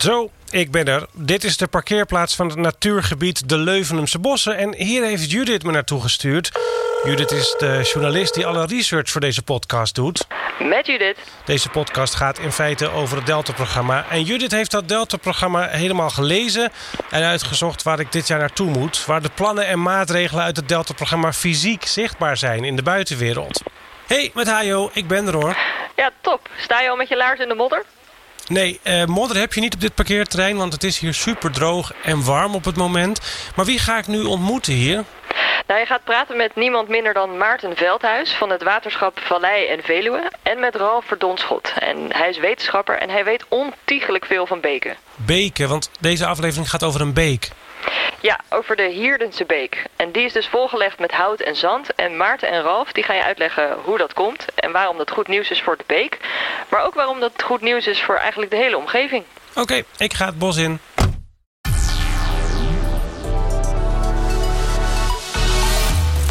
Zo, ik ben er. Dit is de parkeerplaats van het natuurgebied de Leuvenumse Bossen. En hier heeft Judith me naartoe gestuurd. Judith is de journalist die alle research voor deze podcast doet. Met Judith. Deze podcast gaat in feite over het Delta-programma. En Judith heeft dat Delta-programma helemaal gelezen en uitgezocht waar ik dit jaar naartoe moet. Waar de plannen en maatregelen uit het Delta-programma fysiek zichtbaar zijn in de buitenwereld. Hey, met Hajo, ik ben er hoor. Ja, top. Sta je al met je laars in de modder? Nee, eh, modder heb je niet op dit parkeerterrein, want het is hier super droog en warm op het moment. Maar wie ga ik nu ontmoeten hier? Nou, je gaat praten met niemand minder dan Maarten Veldhuis van het waterschap Vallei en Veluwe. En met Ralf Verdonschot. En hij is wetenschapper en hij weet ontiegelijk veel van beken. Beken, want deze aflevering gaat over een beek. Ja, over de Hierdense beek. En die is dus volgelegd met hout en zand. En Maarten en Ralf die gaan je uitleggen hoe dat komt. En waarom dat goed nieuws is voor de beek. Maar ook waarom dat goed nieuws is voor eigenlijk de hele omgeving. Oké, ik ga het bos in.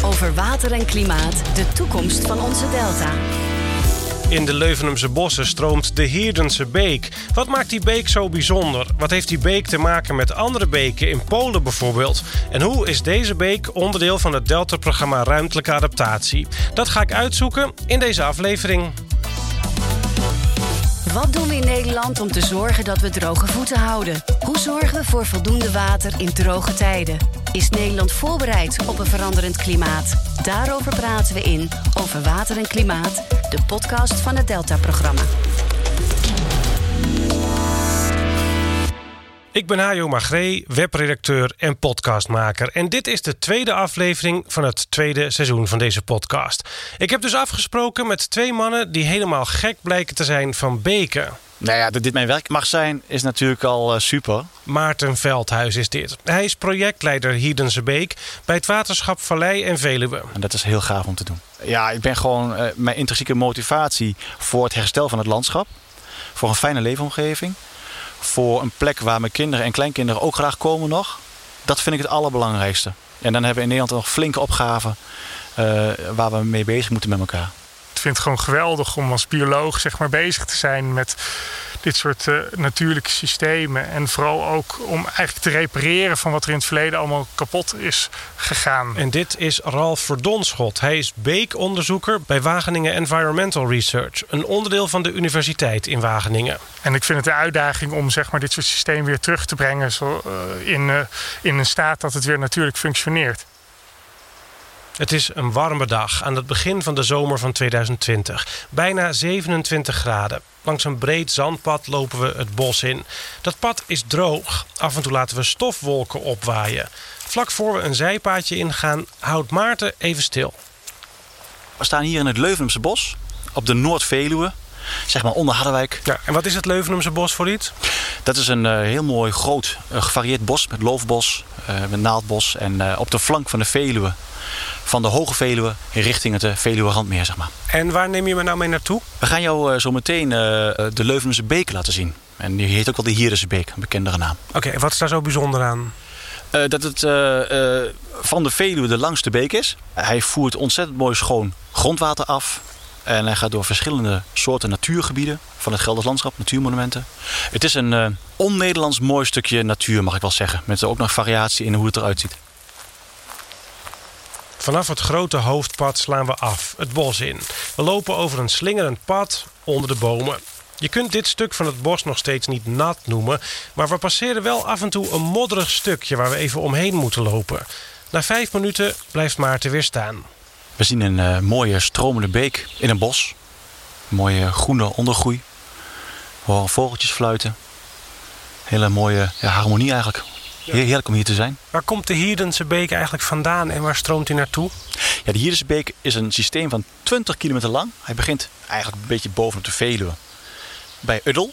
Over water en klimaat, de toekomst van onze delta. In de Leuvenumse bossen stroomt de Hierdense Beek. Wat maakt die beek zo bijzonder? Wat heeft die beek te maken met andere beken in Polen bijvoorbeeld? En hoe is deze beek onderdeel van het Delta-programma Ruimtelijke Adaptatie? Dat ga ik uitzoeken in deze aflevering. Wat doen we in Nederland om te zorgen dat we droge voeten houden? Hoe zorgen we voor voldoende water in droge tijden? Is Nederland voorbereid op een veranderend klimaat? Daarover praten we in Over Water en Klimaat, de podcast van het Delta-programma. Ik ben Hajo Magree, webredacteur en podcastmaker. En dit is de tweede aflevering van het tweede seizoen van deze podcast. Ik heb dus afgesproken met twee mannen die helemaal gek blijken te zijn van beken. Nou ja, dat dit mijn werk mag zijn, is natuurlijk al uh, super. Maarten Veldhuis is dit. Hij is projectleider Hierdense Beek bij het waterschap Vallei en Veluwe. En dat is heel gaaf om te doen. Ja, ik ben gewoon uh, mijn intrinsieke motivatie voor het herstel van het landschap. Voor een fijne leefomgeving voor een plek waar mijn kinderen en kleinkinderen ook graag komen nog. Dat vind ik het allerbelangrijkste. En dan hebben we in Nederland nog flinke opgaven uh, waar we mee bezig moeten met elkaar. Ik vind het gewoon geweldig om als bioloog zeg maar, bezig te zijn met dit soort uh, natuurlijke systemen. En vooral ook om eigenlijk te repareren van wat er in het verleden allemaal kapot is gegaan. En dit is Ralf Verdonschot. Hij is beekonderzoeker bij Wageningen Environmental Research. Een onderdeel van de universiteit in Wageningen. En ik vind het een uitdaging om zeg maar, dit soort systemen weer terug te brengen zo, uh, in, uh, in een staat dat het weer natuurlijk functioneert. Het is een warme dag aan het begin van de zomer van 2020. Bijna 27 graden. Langs een breed zandpad lopen we het bos in. Dat pad is droog. Af en toe laten we stofwolken opwaaien. Vlak voor we een zijpaadje ingaan, houdt Maarten even stil. We staan hier in het Leuvenumse bos, op de Noord-Veluwe. Zeg maar onder Harderwijk. Ja, en wat is het Leuvenumse bos voor iets? Dat is een uh, heel mooi, groot, uh, gevarieerd bos met loofbos, uh, met naaldbos. En op de flank van de Veluwe van de Hoge Veluwe richting het Veluwe Randmeer, zeg maar. En waar neem je me nou mee naartoe? We gaan jou uh, zo meteen uh, de Leuvense Beek laten zien. En die heet ook wel de Hierdense Beek, een bekendere naam. Oké, okay, wat is daar zo bijzonder aan? Uh, dat het van de Veluwe de langste beek is. Hij voert ontzettend mooi schoon grondwater af. En hij gaat door verschillende soorten natuurgebieden van het Gelders landschap, natuurmonumenten. Het is een on-Nederlands mooi stukje natuur, mag ik wel zeggen. Met ook nog variatie in hoe het eruit ziet. Vanaf het grote hoofdpad slaan we af, het bos in. We lopen over een slingerend pad onder de bomen. Je kunt dit stuk van het bos nog steeds niet nat noemen, maar we passeren wel af en toe een modderig stukje waar we even omheen moeten lopen. Na vijf minuten blijft Maarten weer staan. We zien een uh, mooie stromende beek in een bos. Mooie groene ondergroei. We horen vogeltjes fluiten. Hele mooie harmonie eigenlijk. Heerlijk om hier te zijn. Waar komt de Hierdense beek eigenlijk vandaan en waar stroomt hij naartoe? Ja, de Hierdense beek is een systeem van 20 kilometer lang. Hij begint eigenlijk een beetje bovenop de Veluwe. Bij Uddel,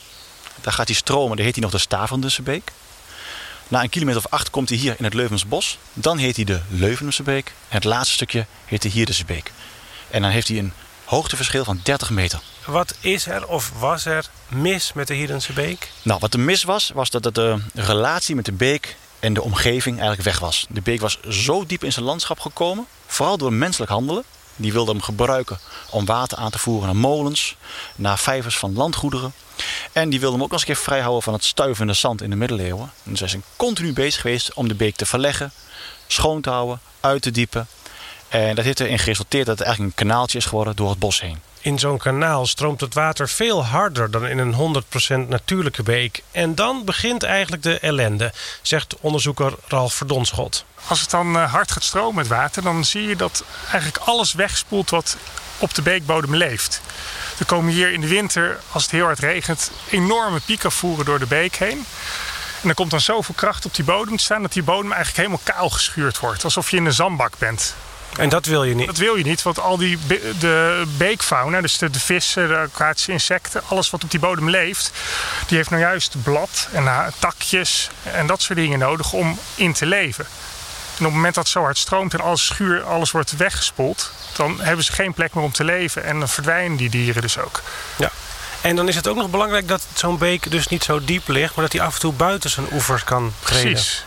daar gaat hij stromen, daar heet hij nog de Stavendense beek. Na een kilometer of acht komt hij hier in het Leuvensbos. Dan heet hij de Leuvense beek. En het laatste stukje heet de Hierdense beek. En dan heeft hij een hoogteverschil van 30 meter. Wat is er of was er mis met de Hierdense beek? Nou, wat er mis was, was dat de relatie met de beek en de omgeving eigenlijk weg was. De beek was zo diep in zijn landschap gekomen, vooral door menselijk handelen, Die wilden hem gebruiken om water aan te voeren naar molens, naar vijvers van landgoederen. En die wilden hem ook nog eens een keer vrijhouden van het stuivende zand in de middeleeuwen. En ze zijn continu bezig geweest om de beek te verleggen, schoon te houden, uit te diepen. En dat heeft erin geresulteerd dat het eigenlijk een kanaaltje is geworden door het bos heen. In zo'n kanaal stroomt het water veel harder dan in een 100% natuurlijke beek. En dan begint eigenlijk de ellende, zegt onderzoeker Ralf Verdonschot. Als het dan eh, hard gaat stromen met water, dan zie je dat eigenlijk alles wegspoelt wat op de beekbodem leeft. Er komen hier in de winter, als het heel hard regent, enorme piekafvoeren door de beek heen. En er komt dan zoveel kracht op die bodem te staan dat die bodem eigenlijk helemaal kaal geschuurd wordt. Alsof je in een zandbak bent. En dat wil je niet? Dat wil je niet, want al die de beekfauna, dus de, de vissen, de aquatische insecten, alles wat op die bodem leeft, die heeft nou juist blad en uh, takjes en dat soort dingen nodig om in te leven. En op het moment dat het zo hard stroomt en alles schuur, alles wordt weggespoeld, dan hebben ze geen plek meer om te leven en dan verdwijnen die dieren dus ook. Ja. En dan is het ook nog belangrijk dat zo'n beek dus niet zo diep ligt, maar dat hij af en toe buiten zijn oevers kan treden. Precies.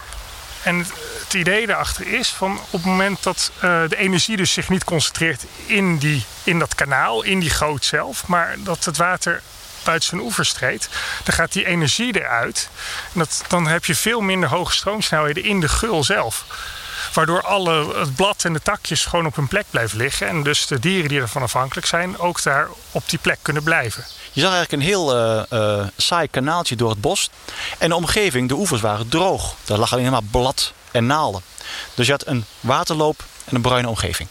En het, idee daarachter is van op het moment dat uh, de energie dus zich niet concentreert in, die, in dat kanaal, in die goot zelf, maar dat het water buiten zijn oevers treedt, dan gaat die energie eruit. En dat, dan heb je veel minder hoge stroomsnelheden in de gul zelf. Waardoor alle, het blad en de takjes gewoon op hun plek blijven liggen. En dus de dieren die ervan afhankelijk zijn, ook daar op die plek kunnen blijven. Je zag eigenlijk een heel uh, uh, saai kanaaltje door het bos. En de omgeving, de oevers waren droog. Daar lag alleen maar blad en naalden. Dus je had een waterloop en een bruine omgeving.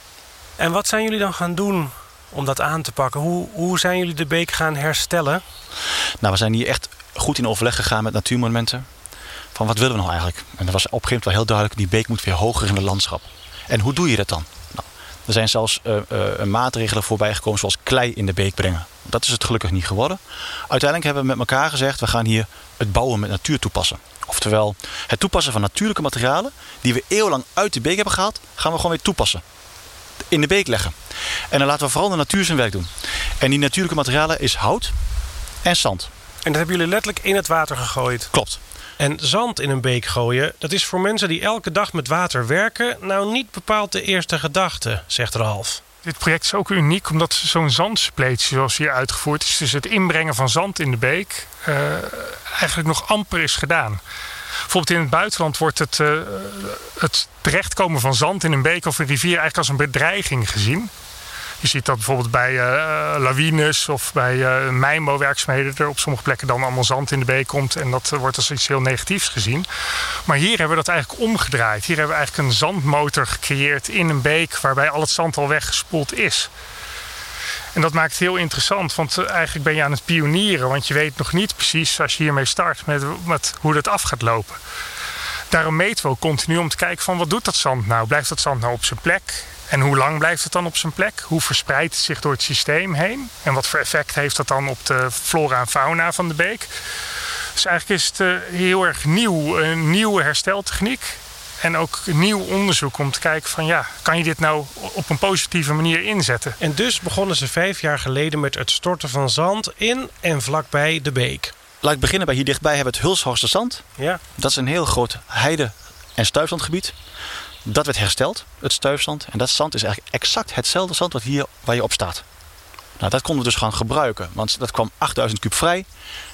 En wat zijn jullie dan gaan doen om dat aan te pakken? Hoe, hoe zijn jullie de beek gaan herstellen? Nou, we zijn hier echt goed in overleg gegaan met natuurmonumenten. Van wat willen we nou eigenlijk? En dat was op een gegeven moment wel heel duidelijk... die beek moet weer hoger in het landschap. En hoe doe je dat dan? Nou, er zijn zelfs uh, uh, maatregelen voorbij gekomen zoals klei in de beek brengen. Dat is het gelukkig niet geworden. Uiteindelijk hebben we met elkaar gezegd... we gaan hier het bouwen met natuur toepassen. Oftewel, het toepassen van natuurlijke materialen... die we eeuwenlang uit de beek hebben gehaald... gaan we gewoon weer toepassen. In de beek leggen. En dan laten we vooral de natuur zijn werk doen. En die natuurlijke materialen is hout en zand. En dat hebben jullie letterlijk in het water gegooid? Klopt. En zand in een beek gooien, dat is voor mensen die elke dag met water werken... nou niet bepaald de eerste gedachte, zegt Ralf. Dit project is ook uniek omdat zo'n zandspleetje zoals hier uitgevoerd is... dus het inbrengen van zand in de beek uh, eigenlijk nog amper is gedaan. Bijvoorbeeld in het buitenland wordt het, uh, het terechtkomen van zand in een beek of een rivier... eigenlijk als een bedreiging gezien. Je ziet dat bijvoorbeeld bij uh, lawines of bij uh, mijnbouwwerkzaamheden er op sommige plekken dan allemaal zand in de beek komt. En dat wordt als iets heel negatiefs gezien. Maar hier hebben we dat eigenlijk omgedraaid. Hier hebben we eigenlijk een zandmotor gecreëerd in een beek waarbij al het zand al weggespoeld is. En dat maakt het heel interessant, want eigenlijk ben je aan het pionieren. Want je weet nog niet precies als je hiermee start met, met hoe dat af gaat lopen. Daarom meten we ook continu om te kijken van wat doet dat zand nou? Blijft dat zand nou op zijn plek? En hoe lang blijft het dan op zijn plek? Hoe verspreidt het zich door het systeem heen? En wat voor effect heeft dat dan op de flora en fauna van de beek? Dus eigenlijk is het uh, heel erg nieuw, een nieuwe hersteltechniek. En ook nieuw onderzoek om te kijken van ja, kan je dit nou op een positieve manier inzetten? En dus begonnen ze vijf jaar geleden met het storten van zand in en vlakbij de beek. Laat ik beginnen bij hier dichtbij hebben we het Hulshorste zand. Ja. Dat is een heel groot heide- en stuifzandgebied. Dat werd hersteld, het stuifzand. En dat zand is eigenlijk exact hetzelfde zand wat hier waar je op staat. Nou, dat konden we dus gaan gebruiken. Want dat kwam 8000 kub vrij.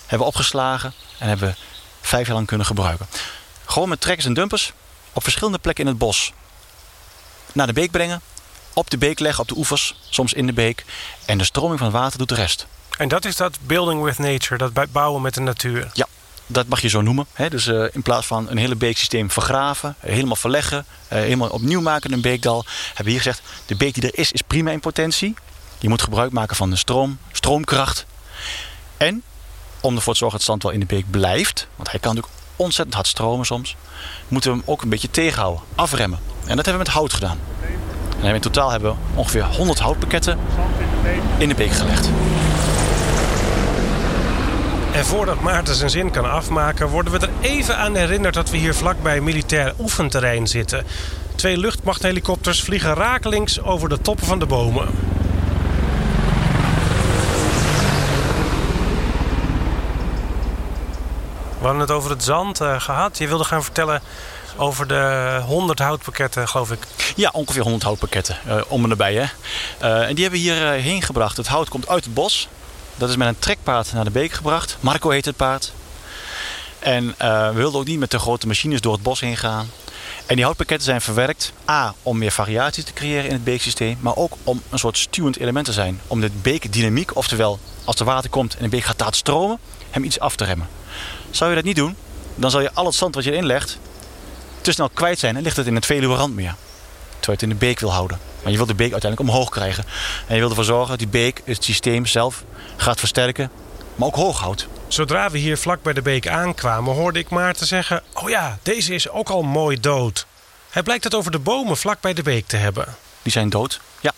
Hebben we opgeslagen en hebben we vijf jaar lang kunnen gebruiken. Gewoon met trekkers en dumpers op verschillende plekken in het bos. Naar de beek brengen. Op de beek leggen, op de oevers. Soms in de beek. En de stroming van het water doet de rest. En dat is dat building with nature, dat bouwen met de natuur. Ja, dat mag je zo noemen. Hè? Dus uh, in plaats van een hele beeksysteem vergraven, helemaal verleggen, uh, helemaal opnieuw maken een beekdal, hebben we hier gezegd: de beek die er is, is prima in potentie. Je moet gebruik maken van de stroom, stroomkracht. En om ervoor te zorgen dat het zand wel in de beek blijft, want hij kan natuurlijk ontzettend hard stromen soms, moeten we hem ook een beetje tegenhouden, afremmen. En dat hebben we met hout gedaan. En in totaal hebben we ongeveer 100 houtpakketten in de beek gelegd. En voordat Maarten zijn zin kan afmaken, worden we er even aan herinnerd dat we hier vlakbij militair oefenterrein zitten. Twee luchtmachthelikopters vliegen rakelings over de toppen van de bomen. We hadden het over het zand uh, gehad. Je wilde gaan vertellen over de 100 houtpakketten, geloof ik. Ja, ongeveer 100 houtpakketten uh, om en erbij. Hè. Uh, en die hebben we hierheen gebracht. Het hout komt uit het bos. Dat is met een trekpaard naar de beek gebracht. Marco heet het paard. En uh, we wilden ook niet met de grote machines door het bos heen gaan. En die houtpakketten zijn verwerkt. A, om meer variatie te creëren in het beeksysteem. Maar ook om een soort stuwend element te zijn. Om de beekdynamiek, oftewel als er water komt en de beek gaat laten stromen, hem iets af te remmen. Zou je dat niet doen, dan zal je al het zand wat je erin legt te snel kwijt zijn en ligt het in het Veluwe randmeer. Terwijl je het in de beek wil houden. Maar je wilt de beek uiteindelijk omhoog krijgen. En je wilt ervoor zorgen dat die beek het systeem zelf gaat versterken, maar ook hoog houdt. Zodra we hier vlak bij de beek aankwamen, hoorde ik Maarten zeggen: Oh ja, deze is ook al mooi dood. Hij blijkt het over de bomen vlak bij de beek te hebben. Die zijn dood, ja.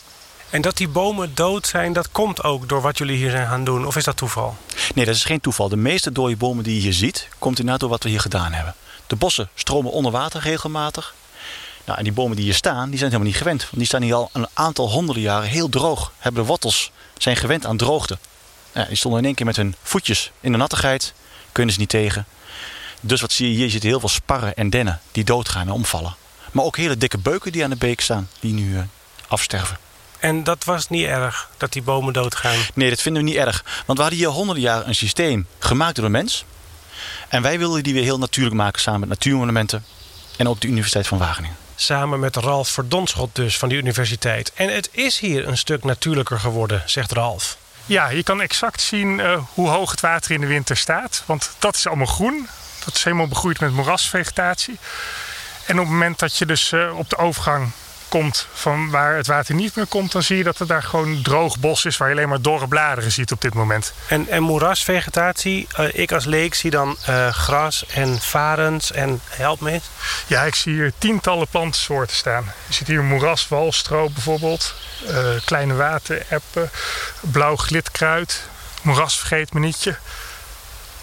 En dat die bomen dood zijn, dat komt ook door wat jullie hier zijn gaan doen? Of is dat toeval? Nee, dat is geen toeval. De meeste dode bomen die je hier ziet, komt inderdaad door wat we hier gedaan hebben. De bossen stromen onder water regelmatig. Nou, en die bomen die hier staan, die zijn helemaal niet gewend. Want die staan hier al een aantal honderden jaren heel droog. Hebben de wortels, zijn gewend aan droogte. Ja, die stonden in één keer met hun voetjes in de nattigheid. Kunnen ze niet tegen. Dus wat zie je hier? Je ziet heel veel sparren en dennen die doodgaan en omvallen. Maar ook hele dikke beuken die aan de beek staan, die nu uh, afsterven. En dat was niet erg, dat die bomen doodgaan? Nee, dat vinden we niet erg. Want we hadden hier honderden jaren een systeem gemaakt door de mens. En wij wilden die weer heel natuurlijk maken samen met Natuurmonumenten en ook de Universiteit van Wageningen. Samen met Ralf Verdonschot dus van die universiteit. En het is hier een stuk natuurlijker geworden, zegt Ralf. Ja, je kan exact zien uh, hoe hoog het water in de winter staat. Want dat is allemaal groen. Dat is helemaal begroeid met moerasvegetatie. En op het moment dat je dus uh, op de overgang komt van waar het water niet meer komt, dan zie je dat er daar gewoon droog bos is waar je alleen maar dorre bladeren ziet op dit moment. En, en moerasvegetatie, uh, ik als leek zie dan uh, gras en varens en help me. Ja, ik zie hier tientallen plantensoorten staan. Je ziet hier moeraswalstroop bijvoorbeeld, uh, kleine watereppen, blauw glitkruid, moerasvergeetmenietje.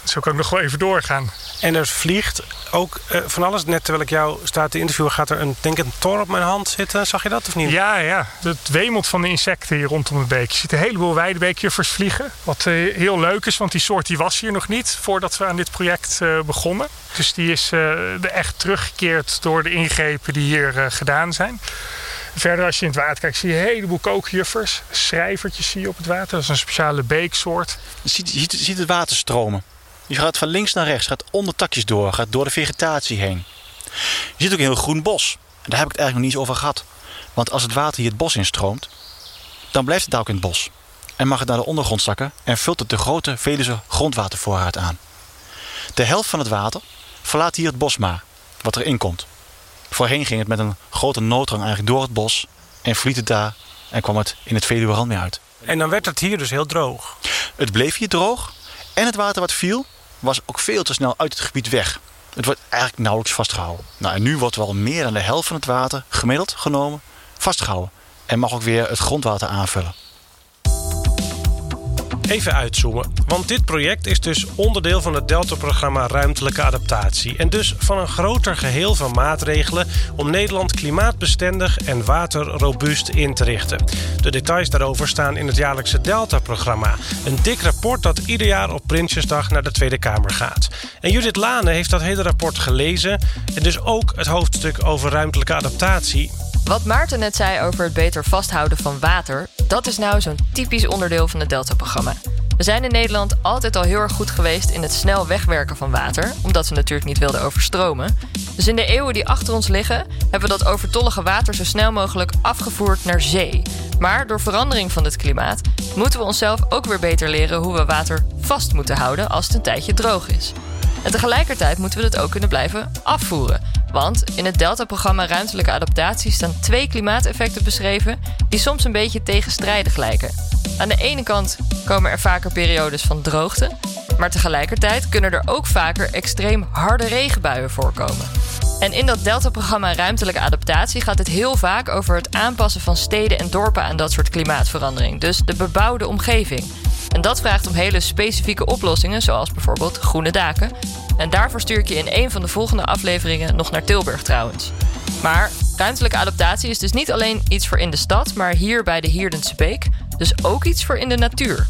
Zo kan ik nog wel even doorgaan. En er vliegt ook uh, van alles. Net terwijl ik jou sta te interviewen, gaat er een, denk een tor op mijn hand zitten. Zag je dat of niet? Ja, ja. Het wemelt van de insecten hier rondom de beek. Je ziet een heleboel weidebeekjuffers vliegen. Wat uh, heel leuk is, want die soort die was hier nog niet voordat we aan dit project uh, begonnen. Dus die is er echt teruggekeerd door de ingrepen die hier gedaan zijn. Verder als je in het water kijkt zie je een heleboel kookjuffers. Schrijvertjes zie je op het water. Dat is een speciale beeksoort. Je ziet, je ziet het water stromen. Je gaat van links naar rechts, gaat onder takjes door, gaat door de vegetatie heen. Je ziet ook een heel groen bos. En daar heb ik het eigenlijk nog niet eens over gehad. Want als het water hier het bos instroomt, dan blijft het daar ook in het bos. En mag het naar de ondergrond zakken en vult het de grote Veluwe grondwatervoorraad aan. De helft van het water verlaat hier het bos maar, wat erin komt. Voorheen ging het met een grote nooddrang eigenlijk door het bos en vliet het daar en kwam het in het Veluwe randmeer uit. En dan werd het hier dus heel droog? Het bleef hier droog en het water wat viel was ook veel te snel uit het gebied weg. Het wordt eigenlijk nauwelijks vastgehouden. Nou, en nu wordt wel meer dan de helft van het water gemiddeld genomen vastgehouden. En mag ook weer het grondwater aanvullen. Even uitzoomen, want dit project is dus onderdeel van het Delta-programma Ruimtelijke Adaptatie. En dus van een groter geheel van maatregelen om Nederland klimaatbestendig en waterrobuust in te richten. De details daarover staan in het jaarlijkse Delta-programma. Een dik rapport dat ieder jaar op Prinsjesdag naar de Tweede Kamer gaat. En Judith Lane heeft dat hele rapport gelezen en dus ook het hoofdstuk over ruimtelijke adaptatie. Wat Maarten net zei over het beter vasthouden van water, dat is nou zo'n typisch onderdeel van het Delta-programma. We zijn in Nederland altijd al heel erg goed geweest in het snel wegwerken van water, omdat we natuurlijk niet wilden overstromen. Dus in de eeuwen die achter ons liggen, hebben we dat overtollige water zo snel mogelijk afgevoerd naar zee. Maar door verandering van het klimaat moeten we onszelf ook weer beter leren hoe we water vast moeten houden als het een tijdje droog is. En tegelijkertijd moeten we het ook kunnen blijven afvoeren. Want in het Delta-programma Ruimtelijke Adaptatie staan twee klimaateffecten beschreven die soms een beetje tegenstrijdig lijken. Aan de ene kant komen er vaker periodes van droogte, maar tegelijkertijd kunnen er ook vaker extreem harde regenbuien voorkomen. En in dat Delta-programma Ruimtelijke Adaptatie gaat het heel vaak over het aanpassen van steden en dorpen aan dat soort klimaatverandering, dus de bebouwde omgeving. En dat vraagt om hele specifieke oplossingen, zoals bijvoorbeeld groene daken. En daarvoor stuur ik je in een van de volgende afleveringen nog naar Tilburg trouwens. Maar ruimtelijke adaptatie is dus niet alleen iets voor in de stad, maar hier bij de Hierdense Beek, dus ook iets voor in de natuur.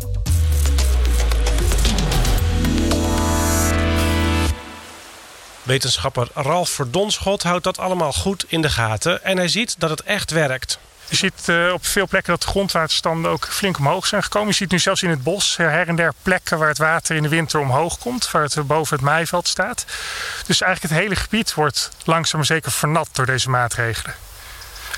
Wetenschapper Ralf Verdonschot houdt dat allemaal goed in de gaten en hij ziet dat het echt werkt. Je ziet uh, op veel plekken dat de grondwaterstanden ook flink omhoog zijn gekomen. Je ziet nu zelfs in het bos her en der plekken waar het water in de winter omhoog komt. Waar het boven het maaiveld staat. Dus eigenlijk het hele gebied wordt langzaam maar zeker vernat door deze maatregelen.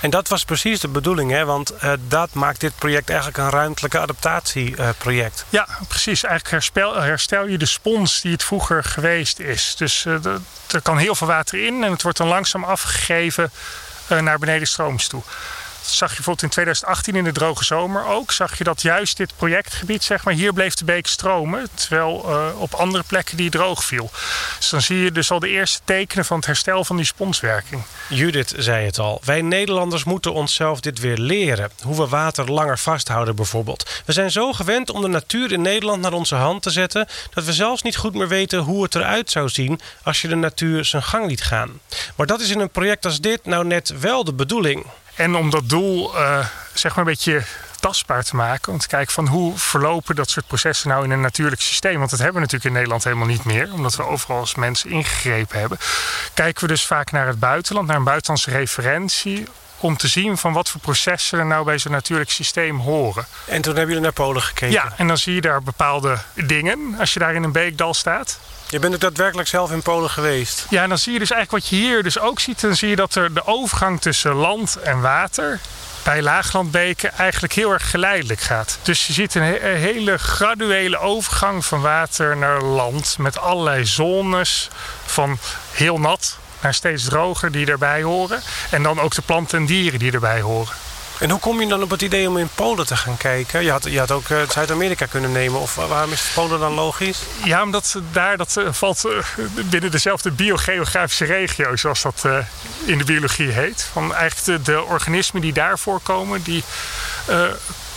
En dat was precies de bedoeling, hè? want uh, dat maakt dit project eigenlijk een ruimtelijke adaptatieproject. Uh, ja, precies. Eigenlijk herstel, herstel, je de spons die het vroeger geweest is. Dus uh, er kan heel veel water in en het wordt dan langzaam afgegeven naar beneden strooms toe zag je bijvoorbeeld in 2018 in de droge zomer ook, zag je dat juist dit projectgebied, zeg maar, hier bleef de beek stromen, terwijl uh, op andere plekken die droog viel. Dus dan zie je dus al de eerste tekenen van het herstel van die sponswerking. Judith zei het al, wij Nederlanders moeten onszelf dit weer leren. Hoe we water langer vasthouden bijvoorbeeld. We zijn zo gewend om de natuur in Nederland naar onze hand te zetten, dat we zelfs niet goed meer weten hoe het eruit zou zien als je de natuur zijn gang liet gaan. Maar dat is in een project als dit nou net wel de bedoeling. En om dat doel uh, zeg maar een beetje tastbaar te maken. Om te kijken van hoe verlopen dat soort processen nou in een natuurlijk systeem. Want dat hebben we natuurlijk in Nederland helemaal niet meer. Omdat we overal als mensen ingegrepen hebben. Kijken we dus vaak naar het buitenland, naar een buitenlandse referentie om te zien van wat voor processen er nou bij zo'n natuurlijk systeem horen. En toen hebben jullie naar Polen gekeken? Ja, en dan zie je daar bepaalde dingen als je daar in een beekdal staat. Je bent ook daadwerkelijk zelf in Polen geweest? Ja, en dan zie je dus eigenlijk wat je hier dus ook ziet. Dan zie je dat er de overgang tussen land en water bij laaglandbeken eigenlijk heel erg geleidelijk gaat. Dus je ziet een, he een hele graduele overgang van water naar land. Met allerlei zones van heel nat naar steeds droger die erbij horen. En dan ook de planten en dieren die erbij horen. En hoe kom je dan op het idee om in Polen te gaan kijken? Je had, je had ook uh, Zuid-Amerika kunnen nemen. Of waarom is Polen dan logisch? Ja, omdat daar dat uh, valt uh, binnen dezelfde biogeografische regio, zoals dat in de biologie heet. Van eigenlijk de, de organismen die daar voorkomen, die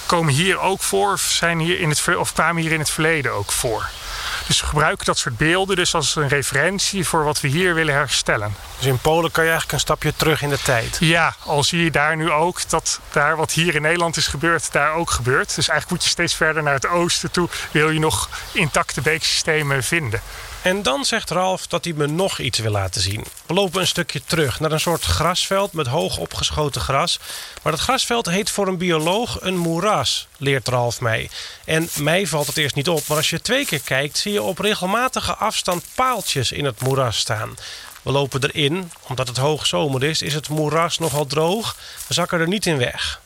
komen hier ook voor, zijn hier in het, of kwamen hier in het verleden ook voor. Dus we gebruiken dat soort beelden dus als een referentie voor wat we hier willen herstellen. Dus in Polen kan je eigenlijk een stapje terug in de tijd? Ja, al zie je daar nu ook dat daar wat hier in Nederland is gebeurd, daar ook gebeurt. Dus eigenlijk moet je steeds verder naar het oosten toe, wil je nog intacte beeksystemen vinden. En dan zegt Ralf dat hij me nog iets wil laten zien. We lopen een stukje terug naar een soort grasveld met hoog opgeschoten gras. Maar dat grasveld heet voor een bioloog een moeras, leert Ralf mij. En mij valt het eerst niet op, maar als je twee keer kijkt... zie je op regelmatige afstand paaltjes in het moeras staan. We lopen erin, omdat het hoogzomer is, is het moeras nogal droog. We zakken er niet in weg.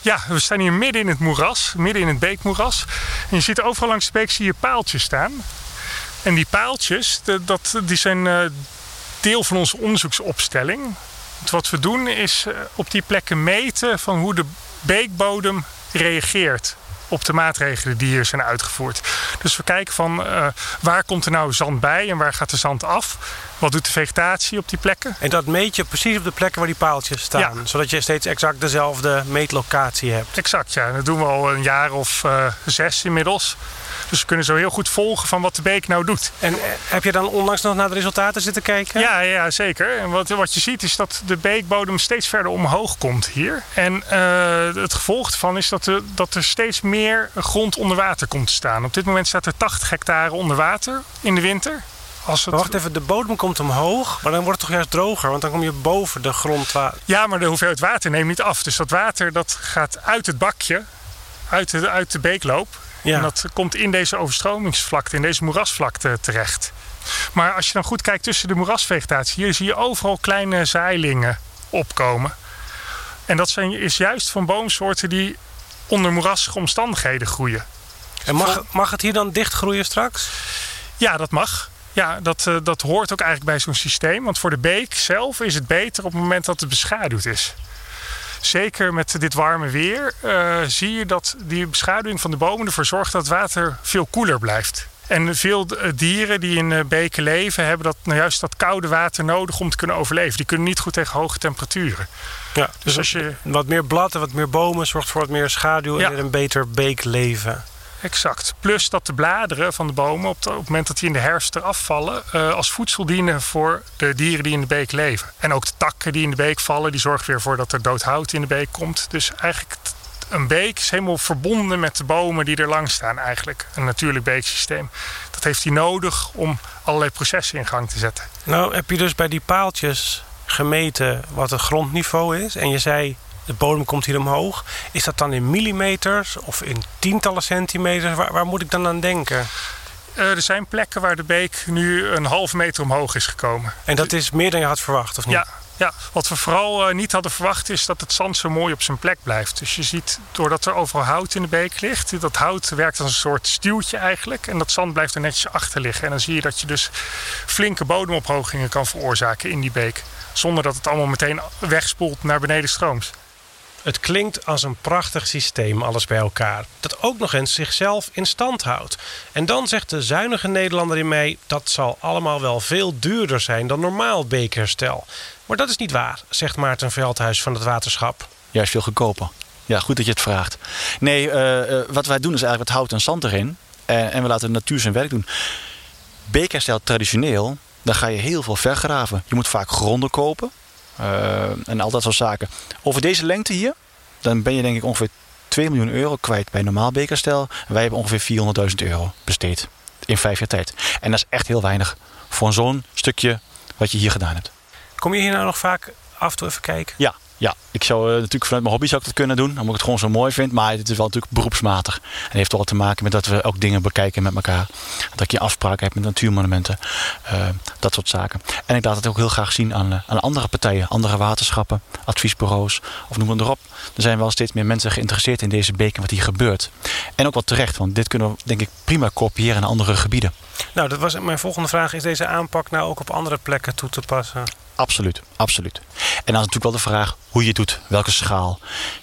Ja, we staan hier midden in het moeras, midden in het beekmoeras. En je ziet overal langs de beek zie je paaltjes staan. En die paaltjes, dat, die zijn eh, deel van onze onderzoeksopstelling. Wat we doen is eh, op die plekken meten van hoe de beekbodem reageert op de maatregelen die hier zijn uitgevoerd. Dus we kijken van uh, waar komt er nou zand bij en waar gaat de zand af? Wat doet de vegetatie op die plekken? En dat meet je precies op de plekken waar die paaltjes staan. Ja. Zodat je steeds exact dezelfde meetlocatie hebt. Exact, ja. Dat doen we al een jaar of uh, zes inmiddels. Dus we kunnen zo heel goed volgen van wat de beek nou doet. En heb je dan onlangs nog naar de resultaten zitten kijken? Ja, ja zeker. En wat, wat je ziet is dat de beekbodem steeds verder omhoog komt hier. En uh, het gevolg ervan is dat, er, dat er steeds meer grond onder water komt te staan. Op dit moment staat er 80 hectare onder water in de winter. Als het... Wacht even, de bodem komt omhoog, maar dan wordt het toch juist droger, want dan kom je boven de grondwater. Ja, maar de hoeveelheid water neemt niet af. Dus dat water dat gaat uit het bakje, uit de, uit de beekloop. Ja. En dat komt in deze overstromingsvlakte, in deze moerasvlakte terecht. Maar als je dan goed kijkt tussen de moerasvegetatie, hier zie je overal kleine zeilingen opkomen. En dat zijn, is juist van boomsoorten die onder moerassige omstandigheden groeien. En mag, mag het hier dan dicht groeien straks? Ja, dat mag. Ja, dat, uh, dat hoort ook eigenlijk bij zo'n systeem. Want voor de beek zelf is het beter op het moment dat het beschaduwd is. Zeker met dit warme weer uh, zie je dat die beschaduwing van de bomen ervoor zorgt dat het water veel koeler blijft. En veel dieren die in beken leven, hebben dat, nou juist dat koude water nodig om te kunnen overleven. Die kunnen niet goed tegen hoge temperaturen. Ja, dus, dus als je... wat meer blad en wat meer bomen zorgt voor wat meer schaduw ja. en een beter beekleven. Exact. Plus dat de bladeren van de bomen op, op het moment dat die in de herfst eraf vallen, uh, als voedsel dienen voor de dieren die in de beek leven. En ook de takken die in de beek vallen, die zorgen weer voor dat er dood hout in de beek komt. Dus eigenlijk een beek is helemaal verbonden met de bomen die er langs staan eigenlijk. Een natuurlijk beeksysteem. Dat heeft hij nodig om allerlei processen in gang te zetten? Nou, heb je dus bij die paaltjes gemeten wat het grondniveau is. En je zei, de bodem komt hier omhoog. Is dat dan in millimeters of in tientallen centimeters? Waar, waar moet ik dan aan denken? Uh, er zijn plekken waar de beek nu een halve meter omhoog is gekomen. En dat is meer dan je had verwacht, of niet? Ja, ja, wat we vooral uh, niet hadden verwacht is dat het zand zo mooi op zijn plek blijft. Dus je ziet, doordat er overal hout in de beek ligt, dat hout werkt als een soort stuwtje eigenlijk. En dat zand blijft er netjes achter liggen. En dan zie je dat je dus flinke bodemophogingen kan veroorzaken in die beek. Zonder dat het allemaal meteen wegspoelt naar beneden strooms. Het klinkt als een prachtig systeem, alles bij elkaar. Dat ook nog eens zichzelf in stand houdt. En dan zegt de zuinige Nederlander in mij: dat zal allemaal wel veel duurder zijn dan normaal beekherstel. Maar dat is niet waar, zegt Maarten Veldhuis van het waterschap. Juist veel goedkoper. Ja, goed dat je het vraagt. Nee, uh, uh, wat wij doen is eigenlijk wat hout en zand erin. En we laten de natuur zijn werk doen. Beekherstel traditioneel, dan ga je heel veel vergraven. Je moet vaak gronden kopen. En al dat soort zaken. Over deze lengte hier, dan ben je denk ik ongeveer 2 miljoen euro kwijt bij normaal bekerstel. Wij hebben ongeveer 400.000 euro besteed in vijf jaar tijd. En dat is echt heel weinig voor zo'n stukje wat je hier gedaan hebt. Kom je hier nou nog vaak af en toe even kijken? Ja, ja, ik zou uh, natuurlijk vanuit mijn hobby zou dat kunnen doen, omdat ik het gewoon zo mooi vind. Maar het is wel natuurlijk beroepsmatig. En heeft wel te maken met dat we ook dingen bekijken met elkaar. Dat je afspraken heb met natuurmonumenten, uh, dat soort zaken. En ik laat het ook heel graag zien aan, uh, aan andere partijen, andere waterschappen, adviesbureaus of noem maar erop. Er zijn wel steeds meer mensen geïnteresseerd in deze beek en wat hier gebeurt. En ook wel terecht, want dit kunnen we denk ik prima kopiëren in andere gebieden. Nou, dat was mijn volgende vraag. Is deze aanpak nou ook op andere plekken toe te passen? Absoluut, absoluut. En dan is natuurlijk wel de vraag hoe je het doet, welke schaal.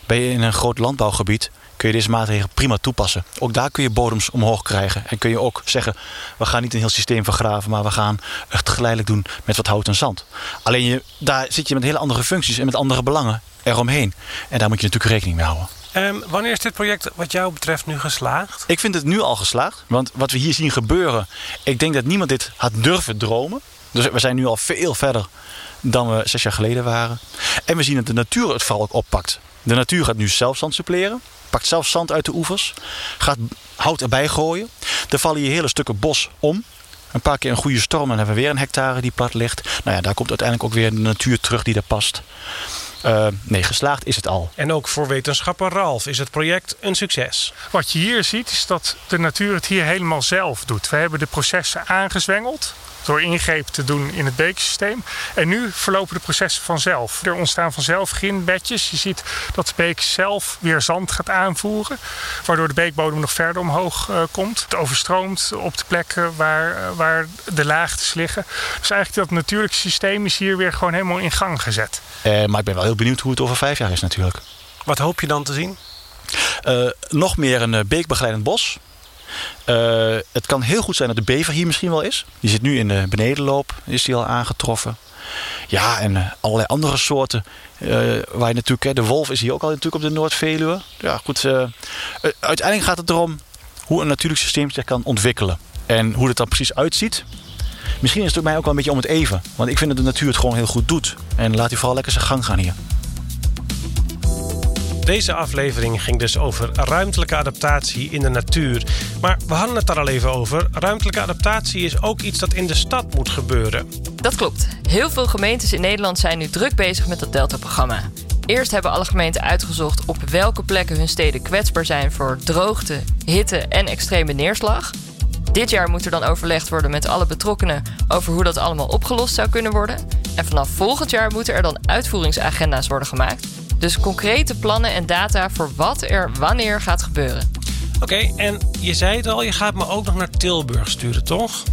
Ben je in een groot landbouwgebied, kun je deze maatregelen prima toepassen. Ook daar kun je bodems omhoog krijgen. En kun je ook zeggen, we gaan niet een heel systeem vergraven, maar we gaan het geleidelijk doen met wat hout en zand. Alleen je, daar zit je met hele andere functies en met andere belangen eromheen. En daar moet je natuurlijk rekening mee houden. Um, wanneer is dit project wat jou betreft nu geslaagd? Ik vind het nu al geslaagd. Want wat we hier zien gebeuren, ik denk dat niemand dit had durven dromen. Dus we zijn nu al veel verder dan we zes jaar geleden waren. En we zien dat de natuur het vooral ook oppakt. De natuur gaat nu zelf zand suppleren. Pakt zelf zand uit de oevers. Gaat hout erbij gooien. Er vallen hier hele stukken bos om. Een paar keer een goede storm en dan hebben we weer een hectare die plat ligt. Nou ja, daar komt uiteindelijk ook weer de natuur terug die daar past. Uh, nee, geslaagd is het al. En ook voor wetenschapper Ralf is het project een succes. Wat je hier ziet is dat de natuur het hier helemaal zelf doet. We hebben de processen aangezwengeld door ingreep te doen in het beeksysteem. En nu verlopen de processen vanzelf. Er ontstaan vanzelf ginbedjes. Je ziet dat de beek zelf weer zand gaat aanvoeren, waardoor de beekbodem nog verder omhoog uh, komt. Het overstroomt op de plekken waar, uh, waar de laagtes liggen. Dus eigenlijk dat natuurlijke systeem is hier weer gewoon helemaal in gang gezet. Uh, maar ik ben wel heel benieuwd hoe het over vijf jaar is natuurlijk. Wat hoop je dan te zien? nog meer een beekbegeleidend bos. Uh, het kan heel goed zijn dat de bever hier misschien wel is. Die zit nu in de benedenloop, is die al aangetroffen. Ja, en uh, allerlei andere soorten. Uh, waar je natuurlijk, hè, de wolf is hier ook al natuurlijk op de Noord-Veluwe. Ja, goed. uiteindelijk gaat het erom hoe een natuurlijk systeem zich kan ontwikkelen. En hoe het dan precies uitziet. Misschien is het ook mij ook wel een beetje om het even. Want ik vind dat de natuur het gewoon heel goed doet. En laat hij vooral lekker zijn gang gaan hier. Deze aflevering ging dus over ruimtelijke adaptatie in de natuur. Maar we hadden het daar al even over. Ruimtelijke adaptatie is ook iets dat in de stad moet gebeuren. Dat klopt. Heel veel gemeentes in Nederland zijn nu druk bezig met dat Delta-programma. Eerst hebben alle gemeenten uitgezocht op welke plekken hun steden kwetsbaar zijn voor droogte, hitte en extreme neerslag. Dit jaar moet er dan overlegd worden met alle betrokkenen over hoe dat allemaal opgelost zou kunnen worden. En vanaf volgend jaar moeten er dan uitvoeringsagenda's worden gemaakt dus concrete plannen en data voor wat er wanneer gaat gebeuren. Oké, en je zei het al, je gaat me ook nog naar Tilburg sturen, toch?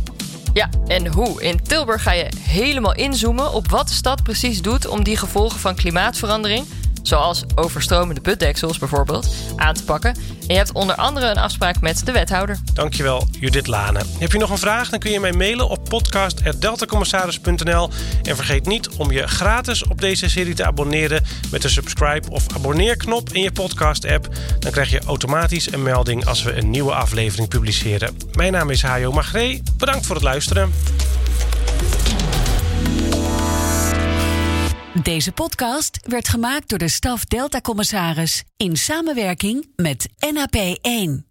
Ja, en hoe? In Tilburg ga je helemaal inzoomen op wat de stad precies doet om die gevolgen van klimaatverandering zoals overstromende putdeksels bijvoorbeeld, aan te pakken. En je hebt onder andere een afspraak met de wethouder. Dankjewel, Judith Lane. Heb je nog een vraag? Dan kun je mij mailen op podcast.deltacommissaris.nl. En vergeet niet om je gratis op deze serie te abonneren met de subscribe of abonneerknop in je podcast-app. Dan krijg je automatisch een melding als we een nieuwe aflevering publiceren. Mijn naam is Hajo Magree. Bedankt voor het luisteren. Deze podcast werd gemaakt door de staf Delta Commissaris in samenwerking met NAP 1.